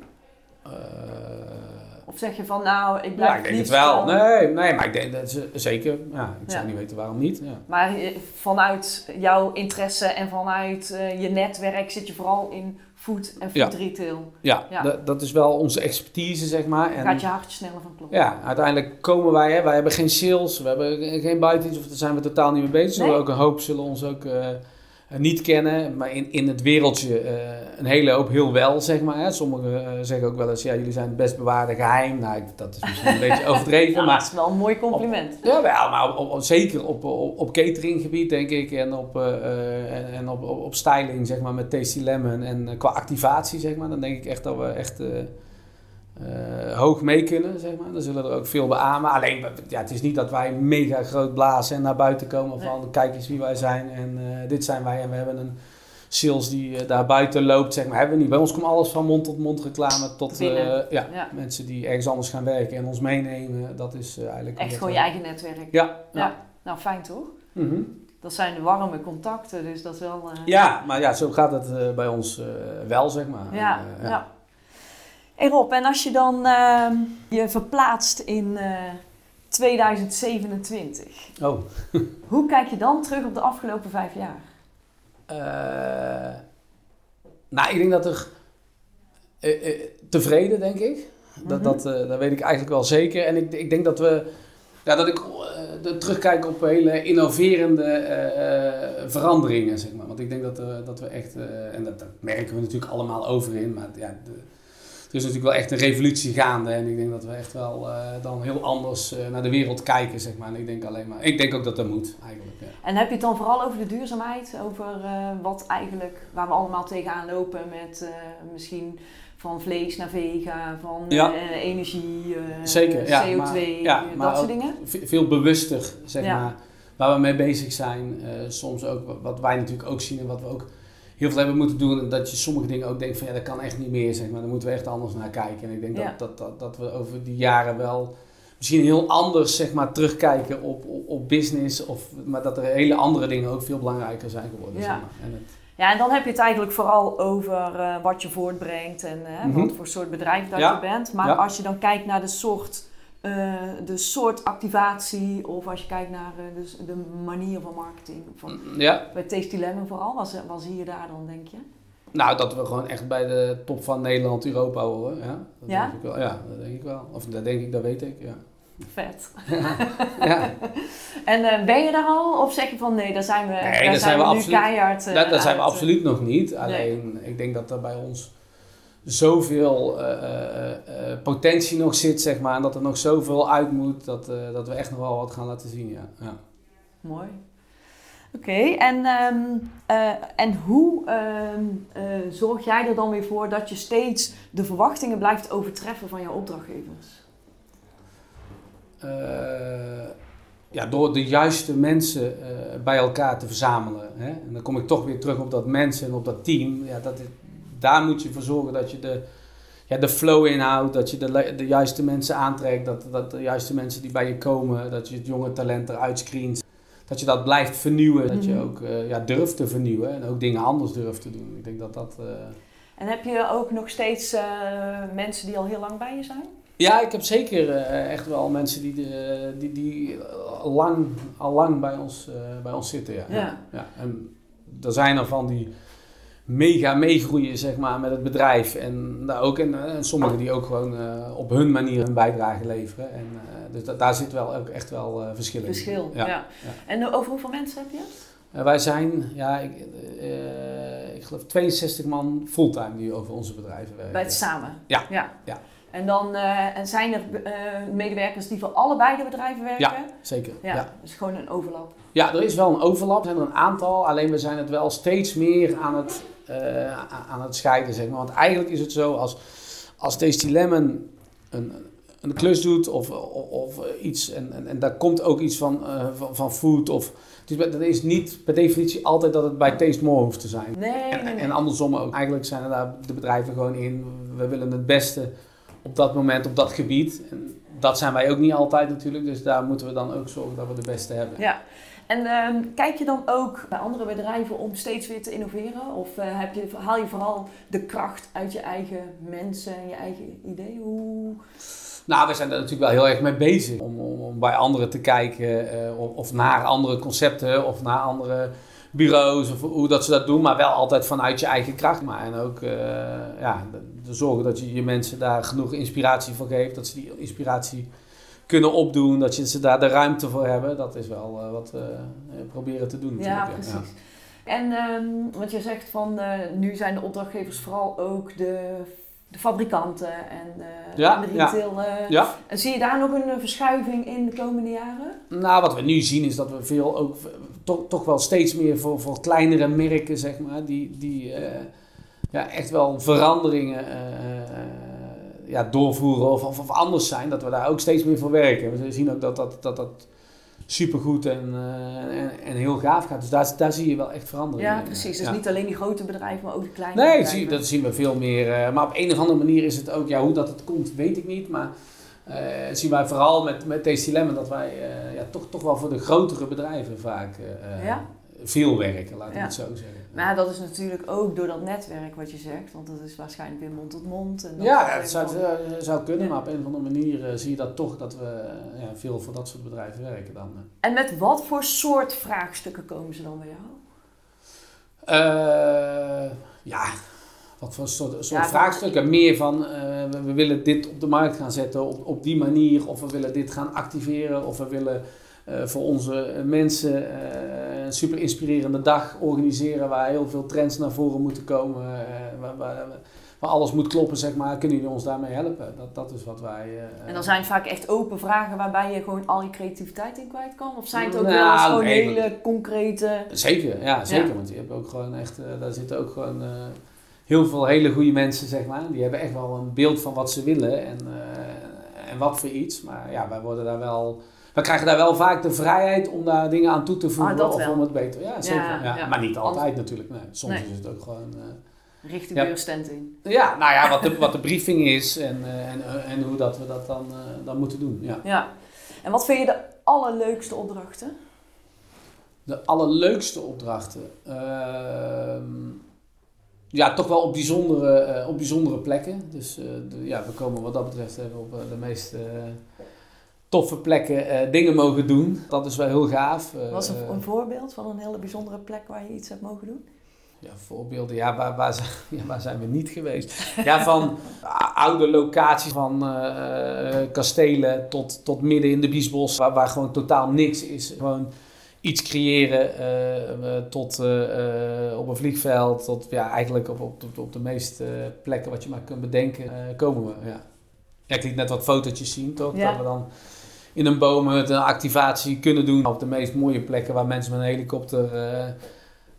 Of zeg je van, nou, ik blijf Ja, ik denk het wel. Nee, nee, maar ik denk dat ze zeker. Ja, ik zou Ja. niet weten waarom niet. Ja. Maar eh, vanuit jouw interesse en vanuit eh, je netwerk zit je vooral in food en food retail. Ja, Ja. Dat, is wel onze expertise, zeg maar. En, Gaat je hartje sneller van kloppen. Ja, uiteindelijk komen wij, hè, wij hebben geen sales, we hebben geen buitendienst, of daar zijn we totaal niet mee bezig. Zullen Nee? ook een hoop zullen ons ook eh, niet kennen, maar in, in het wereldje eh, een hele hoop heel wel, zeg maar. Hè. Sommigen eh, zeggen ook wel eens, ja, jullie zijn het best bewaarde geheim. Nou, dat is misschien een beetje overdreven, maar dat is wel een mooi compliment. ja, wel, maar op, op- zeker op, op, cateringgebied, denk ik, en op, eh, eh, en, en op, op, styling, zeg maar, met Tasty Lemon. En eh, qua activatie, zeg maar, dan denk ik echt dat we echt eh, hoog mee kunnen, zeg maar. Dan zullen er ook veel beamen. Alleen, ja, het is niet dat wij mega groot blazen en naar buiten komen van, kijk eens wie wij zijn en eh, dit zijn wij. En we hebben een sales die eh, daar buiten loopt, zeg maar, hebben we niet. Bij ons komt alles van mond tot mond reclame tot ja, Ja. mensen die ergens anders gaan werken en ons meenemen. Dat is eigenlijk... Echt gewoon je eigen netwerk. Ja. Nou, fijn toch? Mhm. Dat zijn de warme contacten, dus dat is wel... Ja, maar ja, zo gaat het bij ons wel, zeg maar. Ja, ja. Rob, en als je dan ehm, je verplaatst in eh, 2027, Oh. hoe kijk je dan terug op de afgelopen vijf jaar? Eh, nou, ik denk dat er... eh, eh, tevreden, denk ik. Dat, Mhm. dat, eh, dat weet ik eigenlijk wel zeker. En ik, ik denk dat we... Ja, dat ik eh, terugkijk op hele innoverende eh, eh, veranderingen, zeg maar. Want ik denk dat, eh, dat we echt... eh, en dat, dat merken we natuurlijk allemaal overin. Maar ja, de, er is natuurlijk wel echt een revolutie gaande. En ik denk dat we echt wel eh, dan heel anders eh, naar de wereld kijken, zeg maar. En ik denk alleen maar... Ik denk ook dat dat moet, eigenlijk. Ja. En heb je het dan vooral over de duurzaamheid? Over eh, wat eigenlijk, waar we allemaal tegenaan lopen met misschien van vlees naar vega, van Ja. energie, eh, Zeker, ja, CO2, maar- ja, maar dat soort dingen? ve- veel bewuster, zeg maar, waar we mee bezig zijn. Soms ook, wat wij natuurlijk ook zien en wat we ook heel veel hebben moeten doen. Dat je sommige dingen ook denkt van ja, dat kan echt niet meer, zeg maar. Daar moeten we echt anders naar kijken. En ik denk Ja. dat, dat, dat, dat we over die jaren wel misschien heel anders, zeg maar, terugkijken op, op, op business. Of, maar dat er hele andere dingen ook veel belangrijker zijn geworden, Ja. zeg maar. En het, Ja, en dan heb je het eigenlijk vooral over eh, wat je voortbrengt en Mhm. wat voor soort bedrijf dat Ja. je bent. Maar Ja. als je dan kijkt naar de soort, eh, de soort activatie of als je kijkt naar eh, dus de manier van marketing. Van, ja, bij Tasty Lemon vooral, wat, wat zie je daar dan, denk je? nou, dat we gewoon echt bij de top van Nederland, Europa horen. Ja, dat Ja? Denk ik wel. Ja, dat denk ik wel. Of dat denk ik, dat weet ik, ja. Vet. ja. En eh, ben je daar al? Of zeg je van nee, daar zijn we, Nee, daar daar zijn we, we nu absoluut- keihard Dat, dat zijn we absoluut nog niet. Alleen, ik denk dat er bij ons zoveel eh, eh, eh, potentie nog zit, zeg maar. En dat er nog zoveel uit moet, dat, dat we echt nog wel wat gaan laten zien, ja. ja. Mooi. Oké, en, ehm, eh, en hoe ehm, eh, zorg jij er dan weer voor dat je steeds de verwachtingen blijft overtreffen van jouw opdrachtgevers? Ja, door de juiste mensen bij elkaar te verzamelen. Hè? En dan kom ik toch weer terug op dat mensen en op dat team. Ja, dat is- daar moet je voor zorgen dat je de, ja, de flow inhoudt, dat je de, de juiste mensen aantrekt, dat, dat de juiste mensen die bij je komen, dat je het jonge talent eruit screent. Dat je dat blijft vernieuwen, dat je Mhm. ook eh, ja, durft te vernieuwen en ook dingen anders durft te doen. Ik denk dat dat... eh, En heb je ook nog steeds eh, mensen die al heel lang bij je zijn? Ja, ik heb zeker echt wel mensen die, de, die, die al lang, al lang bij, ons, bij ons zitten. Ja. Ja. Ja. En er zijn er van die mega meegroeien zeg maar, met het bedrijf. En, daar ook, en, eh, en sommigen die ook gewoon eh, op hun manier hun bijdrage leveren. En, eh, dus da- daar zit wel ook echt wel eh verschil in. Verschil, ja. Ja, ja. En over hoeveel mensen heb je? Eh, wij zijn, ja, ik, eh, ik geloof 62 man fulltime die over onze bedrijven werken. Bij het samen? Ja, ja. ja. En dan eh, en zijn er eh, medewerkers die voor allebei de bedrijven werken? Ja, zeker. Ja, ja. dus gewoon een overlap. Ja, er is wel een overlap, er zijn er een aantal, alleen we zijn het wel steeds meer aan het, eh, aan het scheiden, zeg maar. Want eigenlijk is het zo, als, als Tasty Lemon een, een klus doet of, of, of iets, en, en, en daar komt ook iets van, eh, van, van food, of, dat is niet per definitie altijd dat het bij Taste More hoeft te zijn. Nee, nee, En, nee. en andersom ook. Eigenlijk zijn er daar de bedrijven gewoon in, we willen het beste op dat moment, op dat gebied. En dat zijn wij ook niet altijd natuurlijk, dus daar moeten we dan ook zorgen dat we de beste hebben. Ja. En ehm, kijk je dan ook bij andere bedrijven om steeds weer te innoveren? Of eh, heb je, haal je vooral de kracht uit je eigen mensen en je eigen idee? Hoe... Nou, we zijn er natuurlijk wel heel erg mee bezig. Om, om, bij anderen te kijken uh, of, naar andere concepten of naar andere bureaus of hoe dat ze dat doen. Maar wel altijd vanuit je eigen kracht. Maar en ook uh, ja, de, zorgen dat je je mensen daar genoeg inspiratie voor geeft. Dat ze die inspiratie kunnen opdoen. Dat je ze daar de ruimte voor hebben. Dat is wel uh, wat we proberen te doen. Ja, precies. Ja. En um, wat je zegt van nu zijn de opdrachtgevers vooral ook de de fabrikanten en, ja, de retail. Ja, ja. Zie je daar nog een verschuiving in de komende jaren? Nou, wat we nu zien is dat we veel ook toch, toch wel steeds meer voor, voor kleinere merken, zeg maar, die, die ja, echt wel veranderingen ja, doorvoeren of, of, of, anders zijn, dat we daar ook steeds meer voor werken. We zien ook dat dat, dat, dat supergoed en, uh, en, en, heel gaaf gaat. Dus daar, daar zie je wel echt verandering Ja, precies. Dus niet alleen die grote bedrijven, maar ook de kleine nee, bedrijven. Nee, dat zien we veel meer. Uh, maar op een of andere manier is het ook, ja, hoe dat het komt, weet ik niet. Maar uh, zien wij vooral met, met deze dilemma dat wij ja, toch, toch wel voor de grotere bedrijven vaak ja? veel werken, laat ik het zo zeggen. Maar dat is natuurlijk ook door dat netwerk wat je zegt, want dat is waarschijnlijk weer mond tot mond. En ja, het zou, van... zou kunnen, maar op een of andere manier uh, zie je dat toch dat we ja, veel voor dat soort bedrijven werken dan. En met wat voor soort vraagstukken komen ze dan bij jou? ja, wat voor soort, soort ja, vraagstukken? Meer van we, we, willen dit op de markt gaan zetten op, op die manier, of we willen dit gaan activeren, of we willen voor onze mensen uh, een super inspirerende dag organiseren waar heel veel trends naar voren moeten komen, uh, waar, waar, waar, alles moet kloppen, zeg maar. Kunnen jullie ons daarmee helpen? Dat, dat is wat wij... en dan zijn het vaak echt open vragen waarbij je gewoon al je creativiteit in kwijt kan? Of zijn het ook nou, wel eens gewoon hele concrete... Zeker, ja, zeker. Ja. Want je hebt ook gewoon echt, daar zitten ook gewoon heel veel hele goede mensen, zeg maar. Die hebben echt wel een beeld van wat ze willen en, en wat voor iets. Maar ja, wij worden daar wel we krijgen daar wel vaak de vrijheid om daar dingen aan toe te voegen ah, of om het beter. Ja, zeker. Ja, ja. Maar niet altijd natuurlijk. Nee. Soms nee. is het ook gewoon. Uh, Richt de stand in. Ja, nou ja, wat de, wat de briefing is en, uh, en, uh, en hoe dat we dat dan, dan moeten doen. Ja. ja. En wat vind je de allerleukste opdrachten? De allerleukste opdrachten? Ehm, ja, toch wel op bijzondere, op bijzondere plekken. Dus de, ja, we komen wat dat betreft even op de meest toffe plekken uh, dingen mogen doen. Dat is wel heel gaaf. Uh, Was een, een voorbeeld van een hele bijzondere plek waar je iets hebt mogen doen? Ja, voorbeelden. Ja, waar, waar, zijn, ja, waar zijn we niet geweest? Ja, van oude locaties, van uh, kastelen tot, tot midden in de Biesbos, waar, waar gewoon totaal niks is. Gewoon iets creëren tot op een vliegveld, tot ja, eigenlijk op, op, op, op de meeste plekken wat je maar kunt bedenken, komen we. Ja. ja, ik liet net wat fotootjes zien, toch? Ja. Dat we dan in een boom een activatie kunnen doen. Op de meest mooie plekken waar mensen met een helikopter uh,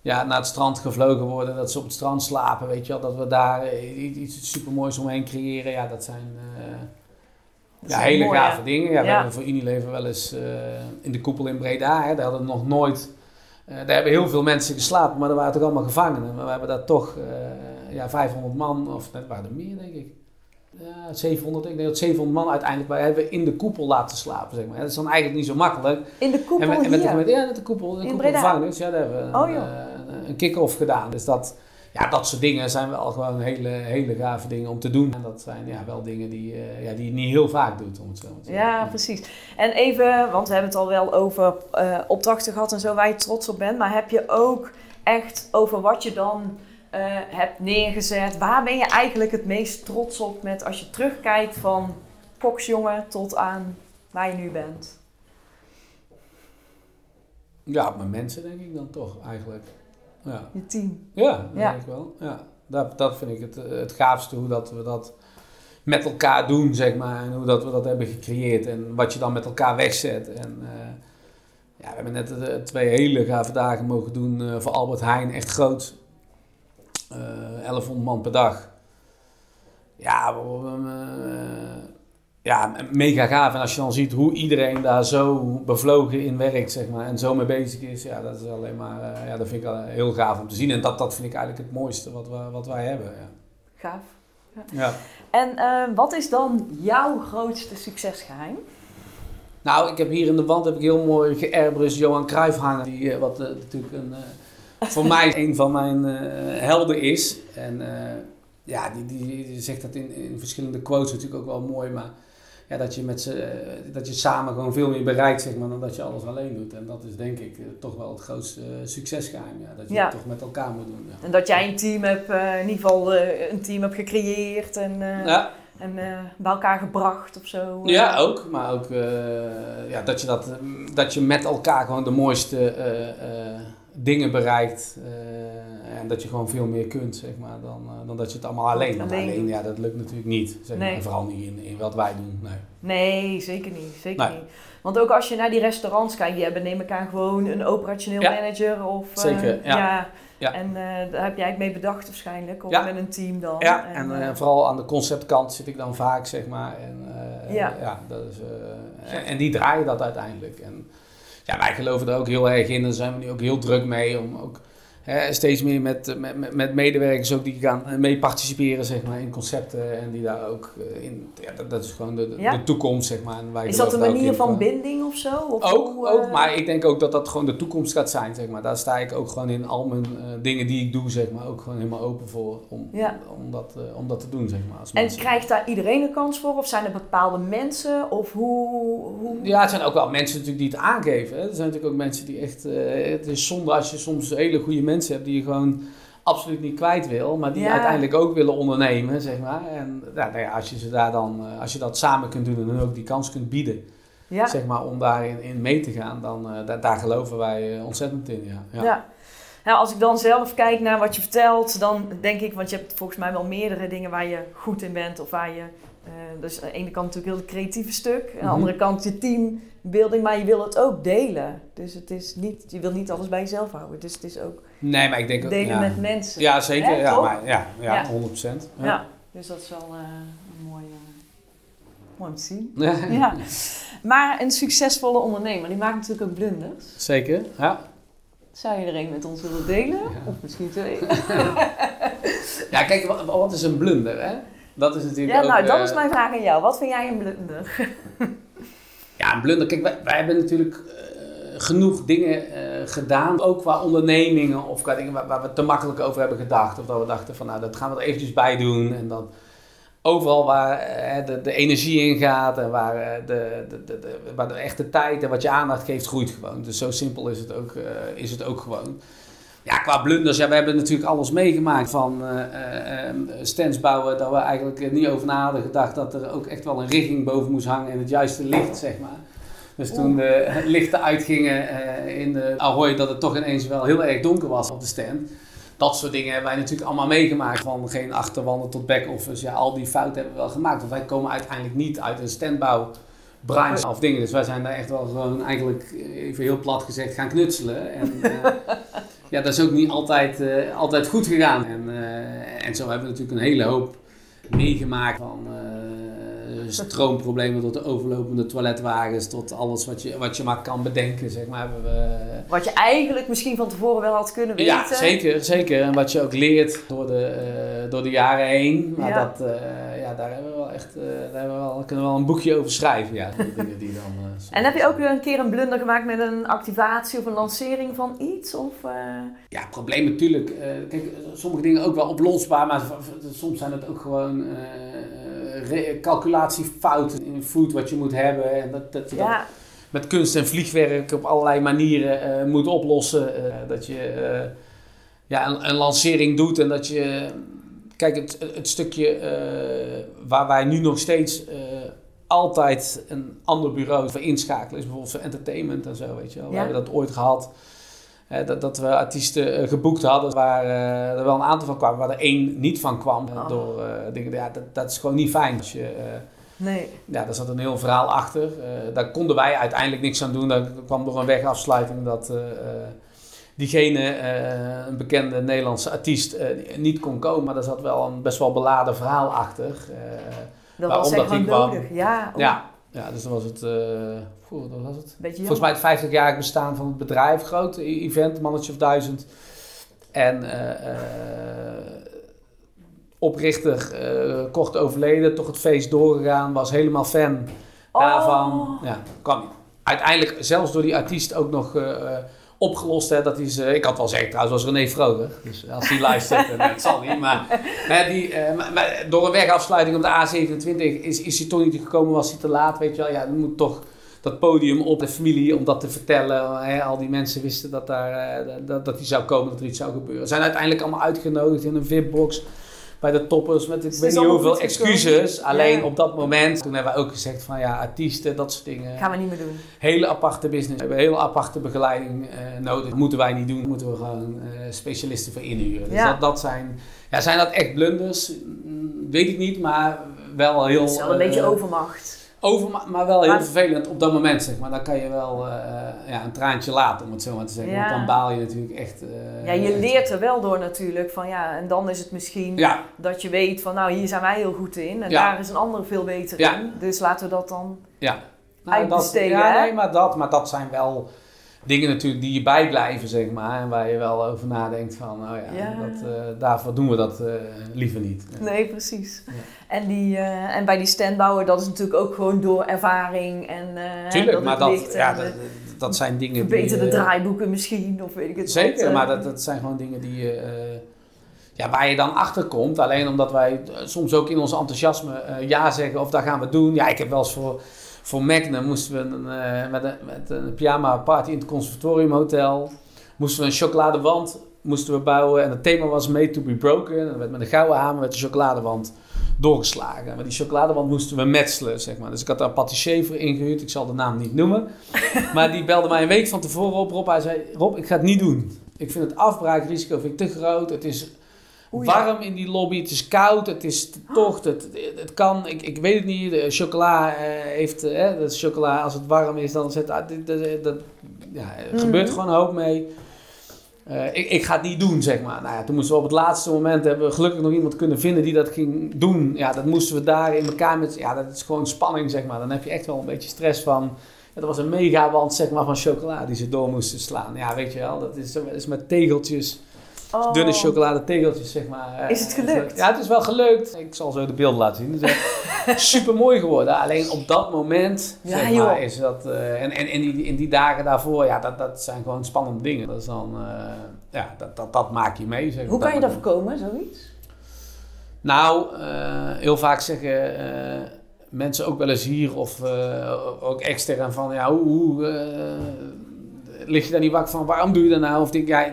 ja, naar het strand gevlogen worden. Dat ze op het strand slapen, weet je wel. Dat we daar eh, iets super moois omheen creëren. Ja, dat zijn uh, ja, hele mooi, gave dingen. Ja, We hebben voor Unilever wel eens uh, in de koepel in Breda. Hè, daar hadden nog nooit... daar hebben heel veel mensen geslapen, maar er waren toch allemaal gevangenen. Maar we hebben daar toch ja, 500 man, of net waren er meer denk ik ja, 700, ik denk dat 700 man uiteindelijk wij hebben in de koepel laten slapen. Zeg maar. Dat is dan eigenlijk niet zo makkelijk. In de koepel en met, en met, Ja, met de koepel. De in koepel gevangenis. Ja, daar hebben we oh, een, uh, een kick-off gedaan. Dus dat, ja, dat soort dingen zijn wel gewoon hele, hele gave dingen om te doen. En dat zijn ja, wel dingen die, uh, ja, die je niet heel vaak doet, om het zo te Ja, precies. En even, want we hebben het al wel over uh, opdrachten gehad en zo, waar je trots op bent. Maar heb je ook echt over wat je dan uh, hebt neergezet. Waar ben je eigenlijk het meest trots op met als je terugkijkt van Foxjongen tot aan waar je nu bent? Ja, mijn mensen denk ik dan toch eigenlijk. Ja. Je team? Ja, dat denk ik wel. Ja. Dat, dat vind ik het, het gaafste, hoe dat we dat met elkaar doen, zeg maar. En hoe dat we dat hebben gecreëerd en wat je dan met elkaar wegzet. En, uh, ja, we hebben net uh, twee hele gave dagen mogen doen uh, voor Albert Heijn, echt groot. 1100 eh, man per dag. Ja, uh, ja, mega gaaf. En als je dan ziet hoe iedereen daar zo bevlogen in werkt, zeg maar, en zo mee bezig is, ja, dat is alleen maar, uh, ja, dat vind ik heel gaaf om te zien. En dat, dat vind ik eigenlijk het mooiste wat, we, wat wij hebben. Ja. Gaaf. Ja. ja. En uh, wat is dan jouw grootste succesgeheim? Nou, ik heb hier in de wand heb ik heel mooi geairbrush Johan Cruijff hangen, die wat natuurlijk een voor mij een van mijn uh, helden is. En uh, ja, die, die, die, zegt dat in, in verschillende quotes natuurlijk ook wel mooi. Maar ja, dat, je met z'n- eh, dat je samen gewoon veel meer bereikt, zeg maar, dan dat je alles alleen doet. En dat is denk ik eh, toch wel het grootste eh, succesgeheim. Ja, dat je Ja. het toch met elkaar moet doen. Ja. En dat jij een team hebt, eh, in ieder geval eh, een team hebt gecreëerd en, eh, Ja, en eh, bij elkaar gebracht of zo. ja, ook. Maar ook eh, ja, dat, je dat, eh, dat je met elkaar gewoon de mooiste eh, eh, dingen bereikt. eh, en dat je gewoon veel meer kunt, zeg maar, dan, eh, dan dat je het allemaal alleen doet. Alleen ja, dat lukt natuurlijk niet. Zeg maar. Nee. Vooral niet in, in wat wij doen. Nee. Nee, zeker niet. Zeker Nee. niet. Want ook als je naar die restaurants kijkt, die hebben neem ik aan gewoon een operationeel Ja. manager of... eh, Zeker, ja. Ja. En daar heb jij het mee bedacht waarschijnlijk, of Ja. met een team dan. Ja, en, vooral aan de conceptkant zit ik dan vaak, zeg maar. En, Ja. ja. dat is, en, en die draaien dat uiteindelijk. En ja, wij geloven er ook heel erg in. Daar zijn we nu ook heel druk mee om ook steeds meer met, met, met- medewerkers ook die gaan eh, mee participeren, zeg maar, in concepten. En die daar ook eh, in, ja, dat, dat is gewoon de, de, Ja. de toekomst, zeg maar. En wij is dat een manier van binding of zo? Of ook, hoe, ook, eh, maar ik denk ook dat dat gewoon de toekomst gaat zijn, zeg maar. Daar sta ik ook gewoon in al mijn dingen die ik doe, zeg maar, ook gewoon helemaal open voor om, Ja. om, dat, om dat te doen, zeg maar. Als En mensen. krijgt daar iedereen een kans voor? Of zijn er bepaalde mensen? Of hoe... hoe... Ja, het zijn ook wel mensen natuurlijk die het aangeven. Hè. Er zijn natuurlijk ook mensen die echt... het is zonde als je soms hele goede mensen hebt die je gewoon absoluut niet kwijt wil, maar die Ja. uiteindelijk ook willen ondernemen, zeg maar. En ja, nou ja, als je ze daar dan, eh, als je dat samen kunt doen en dan ook die kans kunt bieden, ja. zeg maar, om daarin in mee te gaan, dan eh, daar, daar geloven wij eh, ontzettend in, ja. Ja. ja. Nou, als ik dan zelf kijk naar wat je vertelt, dan denk ik, want je hebt volgens mij wel meerdere dingen waar je goed in bent of waar je. dus aan de ene kant natuurlijk heel het creatieve stuk, aan de Mhm. andere kant je teambuilding, maar je wil het ook delen. Dus het is niet, je wil niet alles bij jezelf houden. Dus het is ook Nee, maar ik denk ook... delen ja. met mensen. Ja, zeker. Hè, ja, maar, ja, ja, Ja. 100 procent. Ja. dus dat is wel eh, een mooi, eh, mooi om te zien. Ja. Maar een succesvolle ondernemer, die maakt natuurlijk ook blunders. Zeker, ja. Zou je er een met ons willen delen? Ja. Of misschien twee? Ja, kijk, wat, wat is een blunder, hè? Dat is natuurlijk Ja, ook... nou, dat eh, is mijn vraag aan jou. Wat vind jij een blunder? Ja, een blunder. Kijk, wij, wij hebben natuurlijk eh, genoeg dingen eh, gedaan. Ook qua ondernemingen of qua dingen waar, we te makkelijk over hebben gedacht. Of dat we dachten van, nou, dat gaan we er eventjes bij doen. En dan overal waar eh, de, de energie in gaat en waar, eh, de, de, de, waar de echte tijd en wat je aandacht geeft, groeit gewoon. Dus zo simpel is het ook, is het ook gewoon. Ja, qua blunders, ja, we hebben natuurlijk alles meegemaakt van eh, stands bouwen, dat we eigenlijk niet over na gedacht dat er ook echt wel een rigging boven moest hangen en het juiste licht, zeg maar. Dus toen de lichten uitgingen eh, in de Ahoy, dat het toch ineens wel heel erg donker was op de stand. Dat soort dingen hebben wij natuurlijk allemaal meegemaakt. Van geen achterwanden tot back-office. Ja, al die fouten hebben we wel gemaakt. Want wij komen uiteindelijk niet uit een standbouwbranche of dingen. Dus wij zijn daar echt wel gewoon eigenlijk, eh, even heel plat gezegd, gaan knutselen. En eh, ja, dat is ook niet altijd, altijd goed gegaan. En, en zo hebben we natuurlijk een hele hoop meegemaakt. Van stroomproblemen tot de overlopende toiletwagens. Tot alles wat je, wat je maar kan bedenken, zeg maar. We, Wat je eigenlijk misschien van tevoren wel had kunnen weten. ja, zeker, zeker. En wat je ook leert door de, eh, door de jaren heen. Maar Ja. dat, eh, ja, daar hebben we wel echt, eh, daar hebben we wel, kunnen we wel een boekje over schrijven. Ja, die dingen die dan... En heb je ook weer een keer een blunder gemaakt met een activatie of een lancering van iets? Of, Ja, probleem natuurlijk. kijk, sommige dingen ook wel oplosbaar, maar soms zijn het ook gewoon calculatiefouten in food wat je moet hebben. En dat, dat je dat met kunst en vliegwerk op allerlei manieren eh, moet oplossen. Eh, dat je eh, ja, een, een lancering doet en dat je. Kijk, het, het stukje waar wij nu nog steeds altijd een ander bureau voor inschakelen, is bijvoorbeeld voor entertainment en zo, weet je wel. We hebben dat ooit gehad. Dat, dat we artiesten eh, geboekt hadden waar eh, er wel een aantal van kwamen, waar er één niet van kwam. eh, Oh. Door dingen. Ja, dat, dat is gewoon niet fijn. Als je, nee. ja, daar zat een heel verhaal achter. Daar konden wij uiteindelijk niks aan doen. Dat kwam door een wegafsluiting dat diegene, een bekende Nederlandse artiest, niet kon komen. Maar daar zat wel een best wel beladen verhaal achter. Dat Waarom was echt kwam? nodig. Ja, ja. Ja, dus dan was het, goh, wat was het? beetje Volgens mij het 50-jarig bestaan van het bedrijf. Groot e- event, mannetje of duizend. En eh, eh, oprichter, kort overleden, toch het feest doorgegaan. Was helemaal fan Oh. daarvan. Ja, kwam uiteindelijk zelfs door die artiest ook nog opgelost. Hè, dat is, eh, ik had wel zeggen, trouwens was René Vroger. Dus als hij luistert, uh, het zal niet. Maar, die, maar, door een wegafsluiting op de A27 is, is hij toch niet gekomen, was hij te laat. Weet je wel, ja, dan moet toch dat podium op de familie om dat te vertellen. Hè, al die mensen wisten dat, daar, dat, dat hij zou komen, dat er iets zou gebeuren. Zijn uiteindelijk allemaal uitgenodigd in een VIP-box bij de toppers met ik weet niet hoeveel excuses. Alleen op dat moment, toen hebben we ook gezegd van ja, artiesten, dat soort dingen. Gaan we niet meer doen. Hele aparte business. We hebben hele aparte begeleiding uh, nodig. Dat moeten wij niet doen. moeten we gewoon uh, specialisten voor inhuren. Dus dat, dat zijn, ja, zijn dat echt blunders? Weet ik niet, maar wel heel... Het is wel een uh, beetje overmacht. Over, maar wel heel maar, vervelend op dat moment, zeg maar. Dan kan je wel uh, ja, een traantje laten, om het zo maar te zeggen. Ja. Want dan baal je natuurlijk echt... Uh, ja, je leert er wel door natuurlijk. Van, ja, en dan is het misschien ja. dat je weet van... Nou, hier zijn wij heel goed in. En daar is een ander veel beter in. Dus laten we dat dan ja. nou. Dat, ja, nee, maar dat, maar dat zijn wel dingen natuurlijk die je bijblijven, zeg maar. En waar je wel over nadenkt van, oh ja, Ja. Dat, eh, daarvoor doen we dat eh, liever niet. Nee, precies. En, die, eh, en bij die standbouwer, dat is natuurlijk ook gewoon door ervaring en Tuurlijk, dat maar dat, ja, dat, dat zijn dingen verbeterde die... eh, draaiboeken misschien, of weet ik het Zeker, wat. maar dat, dat zijn gewoon dingen die je, ja, waar je dan achter komt. Alleen omdat wij soms ook in ons enthousiasme ja zeggen of dat gaan we doen. Ja, ik heb wel eens voor, voor Magnum moesten we een, eh, met, een, met een pyjama party in het conservatorium hotel. Moesten we een chocoladewand moesten we bouwen en het thema was Made to be Broken. En werd met een gouden hamer met de chocoladewand doorgeslagen. Maar die chocoladewand moesten we metselen, zeg maar. Dus ik had daar een patissier voor ingehuurd. Ik zal de naam niet noemen. maar die belde mij een week van tevoren op. Rob, hij zei, Rob, ik ga het niet doen. Ik vind het afbraakrisico vind ik te groot. Het is. Warm in die lobby. Het is koud. Het is te tocht. Het, het kan. Ik, ik weet het niet. De chocola eh, heeft... eh, hè, dat chocola, als het warm is, dan zet... ah, dat, ja, er Mhm. gebeurt gewoon een hoop mee. Eh, ik, ik ga het niet doen, zeg maar. Nou ja, toen moesten we op het laatste moment... hebben we gelukkig nog iemand kunnen vinden die dat ging doen. Ja, dat moesten we daar in elkaar met... Ja, dat is gewoon spanning, zeg maar. Dan heb je echt wel een beetje stress van... Ja, dat was een megawand, zeg maar, van chocola die ze door moesten slaan. Ja, weet je wel. Dat is, dat is met tegeltjes... Oh. Dunne chocoladetegeltjes, zeg maar. Eh, Is het gelukt? Ja, het is wel gelukt. Ik zal zo de beelden laten zien. Het is super mooi geworden. Alleen op dat moment, Ja, zeg joh. maar, is dat... eh, en en in, die, in die dagen daarvoor, ja, dat, dat zijn gewoon spannende dingen. Dat is dan... eh, ja, dat, dat, dat maak je mee, zeg. Hoe kan je dat voorkomen, zoiets? Nou, eh, heel vaak zeggen eh, mensen ook wel eens hier of eh, ook extern van ja, hoe, hoe eh, lig je daar niet wakker van? Waarom doe je dat nou? Of denk ja,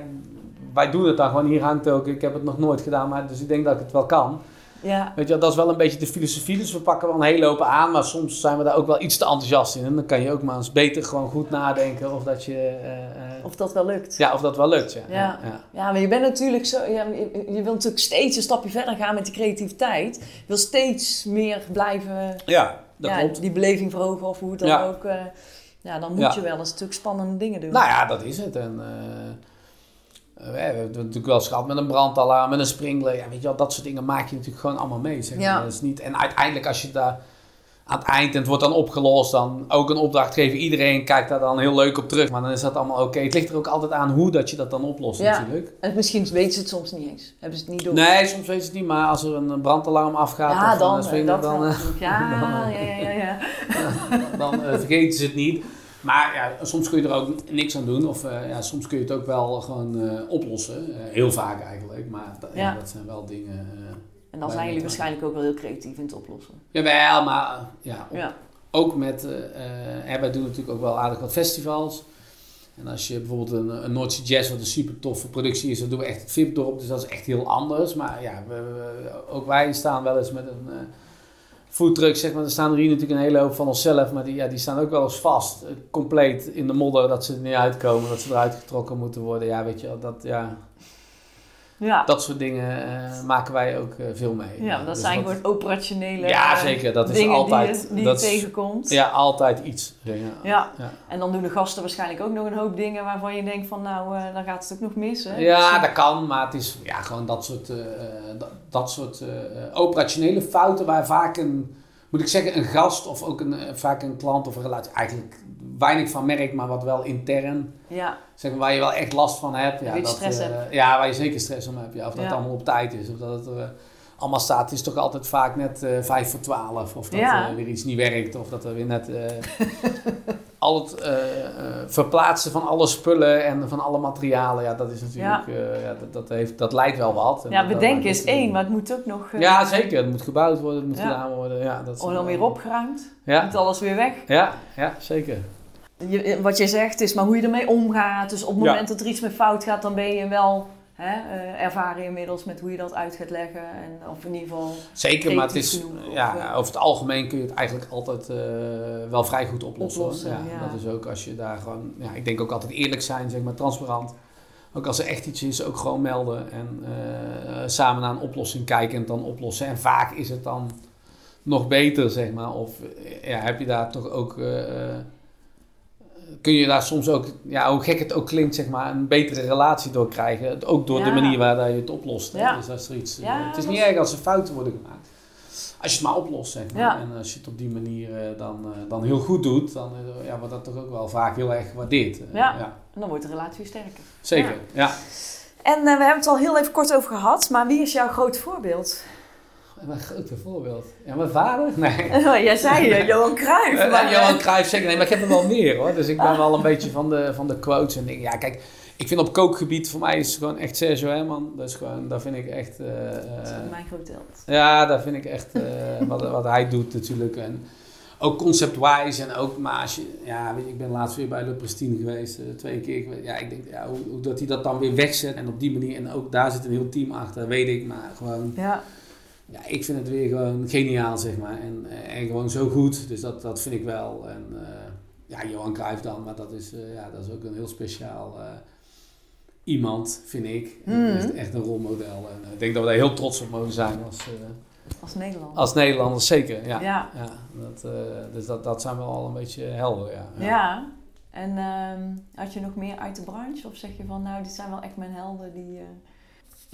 wij doen het dan gewoon. Hier hangt ook. Ik heb het nog nooit gedaan, maar dus ik denk dat ik het wel kan. Ja. Weet je, dat is wel een beetje de filosofie. Dus we pakken wel een hele hoop aan, maar soms zijn we daar ook wel iets te enthousiast in. En dan kan je ook maar eens beter gewoon goed nadenken of dat je, eh, eh, Of dat wel lukt. ja, of dat wel lukt. Ja. Ja. ja. Ja, maar je bent natuurlijk zo. Ja, je, je wilt natuurlijk steeds een stapje verder gaan met die creativiteit. Je wil steeds meer blijven. ja dat ja, klopt. die beleving verhogen of hoe het dan ook. eh, ja, dan moet je wel eens natuurlijk spannende dingen doen. Nou ja, dat is het. En, eh, we hebben het natuurlijk wel eens gehad met een brandalarm, met een sprinkler. Ja, weet je wel, dat soort dingen maak je natuurlijk gewoon allemaal mee. Zeg maar. Ja. Dat is niet, en uiteindelijk als je daar aan het eind, en het wordt dan opgelost, dan ook een opdrachtgever. Iedereen kijkt daar dan heel leuk op terug. Maar dan is dat allemaal oké. Het ligt er ook altijd aan hoe dat je dat dan oplost Ja. natuurlijk. En misschien weten ze het soms niet eens. Hebben ze het niet door. Nee, soms weet je het niet. Maar als er een brandalarm afgaat ja, of dan. een eh, sprinkler, dan, eh, dan, ja, eh, ja, ja, ja. dan eh, vergeten ze het niet. Maar ja, soms kun je er ook niks aan doen. Of eh, ja, soms kun je het ook wel gewoon eh, oplossen. Eh, heel vaak eigenlijk. Maar dat, ja, Ja. dat zijn wel dingen... En dan zijn jullie waarschijnlijk ook wel heel creatief in het oplossen. jawel, maar ja, op- Ja. ook met... eh en wij doen natuurlijk ook wel aardig wat festivals. En als je bijvoorbeeld een, een Noordse Jazz, wat een super toffe productie is, dan doen we echt het VIP-dorp. Dus dat is echt heel anders. Maar ja, we, we- ook wij staan wel eens met een foodtruck, zeg maar. Er staan er hier natuurlijk een hele hoop van onszelf, maar die, ja, die staan ook wel eens vast. eh, compleet in de modder, dat ze er niet uitkomen, dat ze eruit getrokken moeten worden. Ja, weet je dat, ja, Ja, dat soort dingen eh, maken wij ook eh, veel mee. ja dat Dus zijn gewoon operationele Ja, zeker. Dat is dingen altijd... die je, die dat je is- tegenkomt. Ja, altijd iets. Ja. Ja. Ja. En dan doen de gasten waarschijnlijk ook nog een hoop dingen waarvan je denkt van nou, eh, dan gaat het ook nog mis. Hè? Ja, Dus, dat kan, maar het is ja, gewoon dat soort, dat, dat soort operationele fouten waar vaak een, moet ik zeggen, een gast of ook een, vaak een klant of een relatie eigenlijk weinig van merkt, maar wat wel intern, ja, zeg maar, waar je wel echt last van hebt. Ja, dat, stress eh, hebt. Ja, waar je zeker stress om hebt. Ja, of dat Ja. allemaal op tijd is, of dat het eh, allemaal staat. Het is toch altijd vaak net eh vijf voor twaalf, of dat Ja. weer iets niet werkt, of dat er weer net... al het verplaatsen van alle spullen en van alle materialen, ja, dat is natuurlijk, ja. ja dat, dat, heeft, dat leidt wel wat. ja, bedenken is één, maar het moet ook nog... Ja, zeker. Het moet gebouwd worden, het moet gedaan worden. Ja, dat of dan weer opgeruimd. Ja. Moet alles weer weg. Ja, ja zeker. Je, wat je zegt is maar hoe je ermee omgaat. Dus op het moment dat er iets mee fout gaat, dan ben je wel hè, uh, ervaren inmiddels met hoe je dat uit gaat leggen. En, of in ieder geval. Zeker, maar het is, ja, eh, over het algemeen kun je het eigenlijk altijd uh, wel vrij goed oplossen. oplossen ja, ja, Dat is ook als je daar gewoon, ja, ik denk ook altijd eerlijk zijn, zeg maar transparant. Ook als er echt iets is, ook gewoon melden en uh, samen naar een oplossing kijken en het dan oplossen. En vaak is het dan nog beter, zeg maar. Of ja, heb je daar toch ook kun je daar soms ook, ja, hoe gek het ook klinkt, zeg maar, een betere relatie door krijgen. Ook door de manier waar je het oplost. Ja. Dus er iets, ja, het is niet erg als er fouten worden gemaakt. Als je het maar oplost, zeg maar. En als je het op die manier uh, dan, uh, dan heel goed doet, dan ja, wordt dat toch ook wel vaak heel erg gewaardeerd. ja. en dan wordt de relatie sterker. Zeker, ja. En we hebben het al heel even kort over gehad, maar wie is jouw groot voorbeeld? Mijn grote voorbeeld. Ja, mijn vader? Nee. Oh, jij zei je, Johan Cruijff. Maar... Johan Cruijff zeker. Nee, maar ik heb er wel meer hoor. Dus ik ben wel een beetje van de, van de quotes en dingen. Ja, kijk, ik vind op kookgebied voor mij is het gewoon echt Sergio Herman. Dat is gewoon, daar vind ik echt... Uh, dat is mijn grote held. Ja, daar vind ik echt uh, wat, wat hij doet natuurlijk. En ook concept-wise en ook, maar als je, ja, weet je, ik ben laatst weer bij Le Pristine geweest, uh, twee keer. Ja, ik denk, ja, hoe, hoe, dat hij dat dan weer wegzet en op die manier, en ook daar zit een heel team achter, weet ik, maar gewoon... Ja ja, ik vind het weer gewoon geniaal, zeg maar. En, eh, en gewoon zo goed. Dus dat, dat vind ik wel. En uh, ja, Johan Cruijff dan, maar dat is, uh, ja, dat is ook een heel speciaal uh, iemand, vind ik. Mm. Echt, echt, een rolmodel. En ik denk dat we daar heel trots op mogen zijn als, als Nederlander. Als Nederlanders, zeker. Ja. ja. ja dat, dus dat, dat zijn wel al een beetje helder, ja. Ja. ja. En ehm, had je nog meer uit de branche? Of zeg je van, nou, dit zijn wel echt mijn helden die...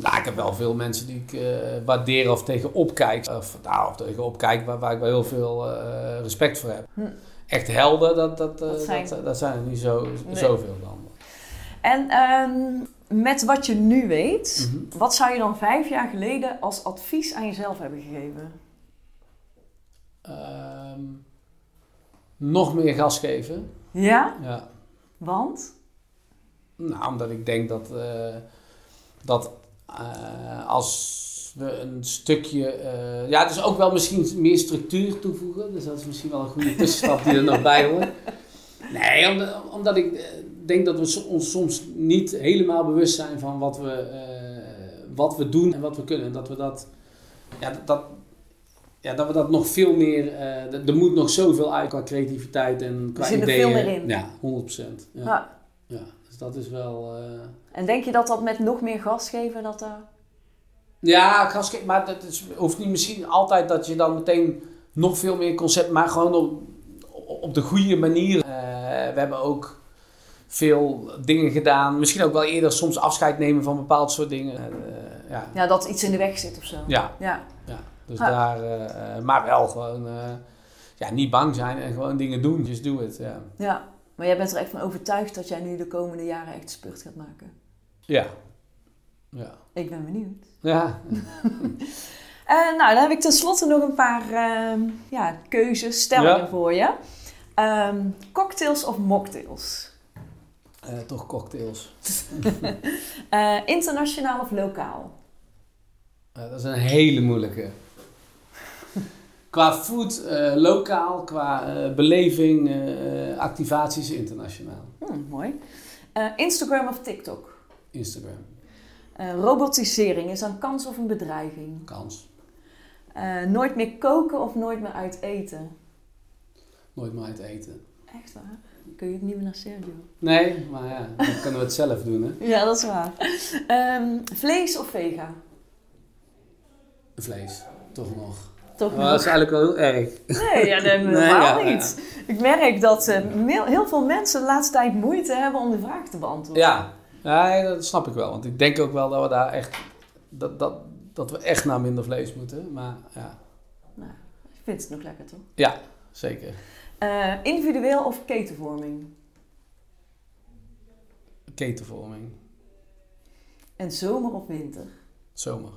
Nou, ik heb wel veel mensen die ik uh, waardeer of tegenop kijk. Of, nou, of tegenop kijk, waar, waar ik wel heel veel uh, respect voor heb. Hm. Echt helden, dat, dat, uh, dat, zijn... Dat, dat, zijn er niet zo, nee. zoveel dan. En um, met wat je nu weet, mm -hmm. wat zou je dan vijf jaar geleden als advies aan jezelf hebben gegeven? Um, nog meer gas geven. Ja? Ja. Want? Nou, omdat ik denk dat, dat uh, als we een stukje, uh, ja, dus ook wel misschien meer structuur toevoegen. Dus dat is misschien wel een goede tussenstap die er nog bij hoort. Nee, omdat, omdat ik eh, denk dat we ons soms niet helemaal bewust zijn van wat we, uh, wat we doen en wat we kunnen. En dat we dat, ja, dat, ja, dat we dat nog veel meer, uh, er moet nog zoveel uit qua creativiteit en qua ideeën. Er veel meer in. Ja, 100%. Ja. ja. ja dat is wel... En denk je dat dat met nog meer gas geven, dat er... Ja, gas geven, maar het is, hoeft niet misschien altijd dat je dan meteen nog veel meer concept, maar gewoon op, op de goede manier. Uh, we hebben ook veel dingen gedaan. Misschien ook wel eerder soms afscheid nemen van bepaald soort dingen. Uh, ja. ja, dat iets in de weg zit of zo. Ja. ja. ja. Dus daar, uh, maar wel gewoon ja, niet bang zijn en gewoon dingen doen. Just do it. Ja. ja. Maar jij bent er echt van overtuigd dat jij nu de komende jaren echt spurt gaat maken? Ja. ja. Ik ben benieuwd. Ja. uh, nou, dan heb ik tenslotte nog een paar uh, ja, keuzes, stellingen ja. voor je. Um, cocktails of mocktails? Uh, toch cocktails. uh, internationaal of lokaal? dat is een hele moeilijke. Qua food, lokaal, qua beleving, activaties internationaal. Hmm, mooi. Instagram of TikTok? Instagram. Robotisering, is een kans of een bedreiging? Kans. Nooit meer koken of nooit meer uit eten? Nooit meer uit eten. Echt waar? Kun je het niet meer naar Sergio? Nee, maar ja, dan kunnen we het zelf doen, hè? Ja, dat is waar. Um, vlees of vega? Vlees, toch nog. Toch. Dat is eigenlijk wel heel erg. Nee, ja, nee, helemaal nee, ja, niet. Ja. Ik merk dat uh, heel veel mensen de laatste tijd moeite hebben om de vraag te beantwoorden. Ja, Nee, dat snap ik wel. Want ik denk ook wel dat we daar echt... Dat, dat, dat we echt naar minder vlees moeten. Maar ja. Nou, ik vind het nog lekker, toch? Ja, zeker. Uh, individueel of ketenvorming? Ketenvorming. En zomer of winter? Zomer.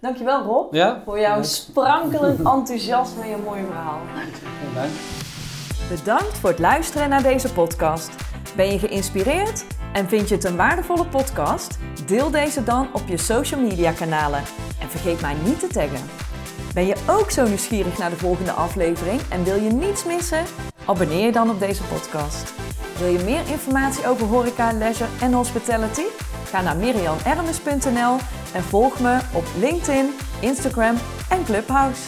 Dankjewel Rob ja? voor jouw sprankelend enthousiasme en je mooie verhaal. Dank. Bedankt voor het luisteren naar deze podcast. Ben je geïnspireerd en vind je het een waardevolle podcast? Deel deze dan op je social media kanalen en vergeet mij niet te taggen. Ben je ook zo nieuwsgierig naar de volgende aflevering en wil je niets missen? Abonneer je dan op deze podcast. Wil je meer informatie over horeca, leisure en hospitality? Ga naar mirianermes.nl en volg me op LinkedIn, Instagram en Clubhouse.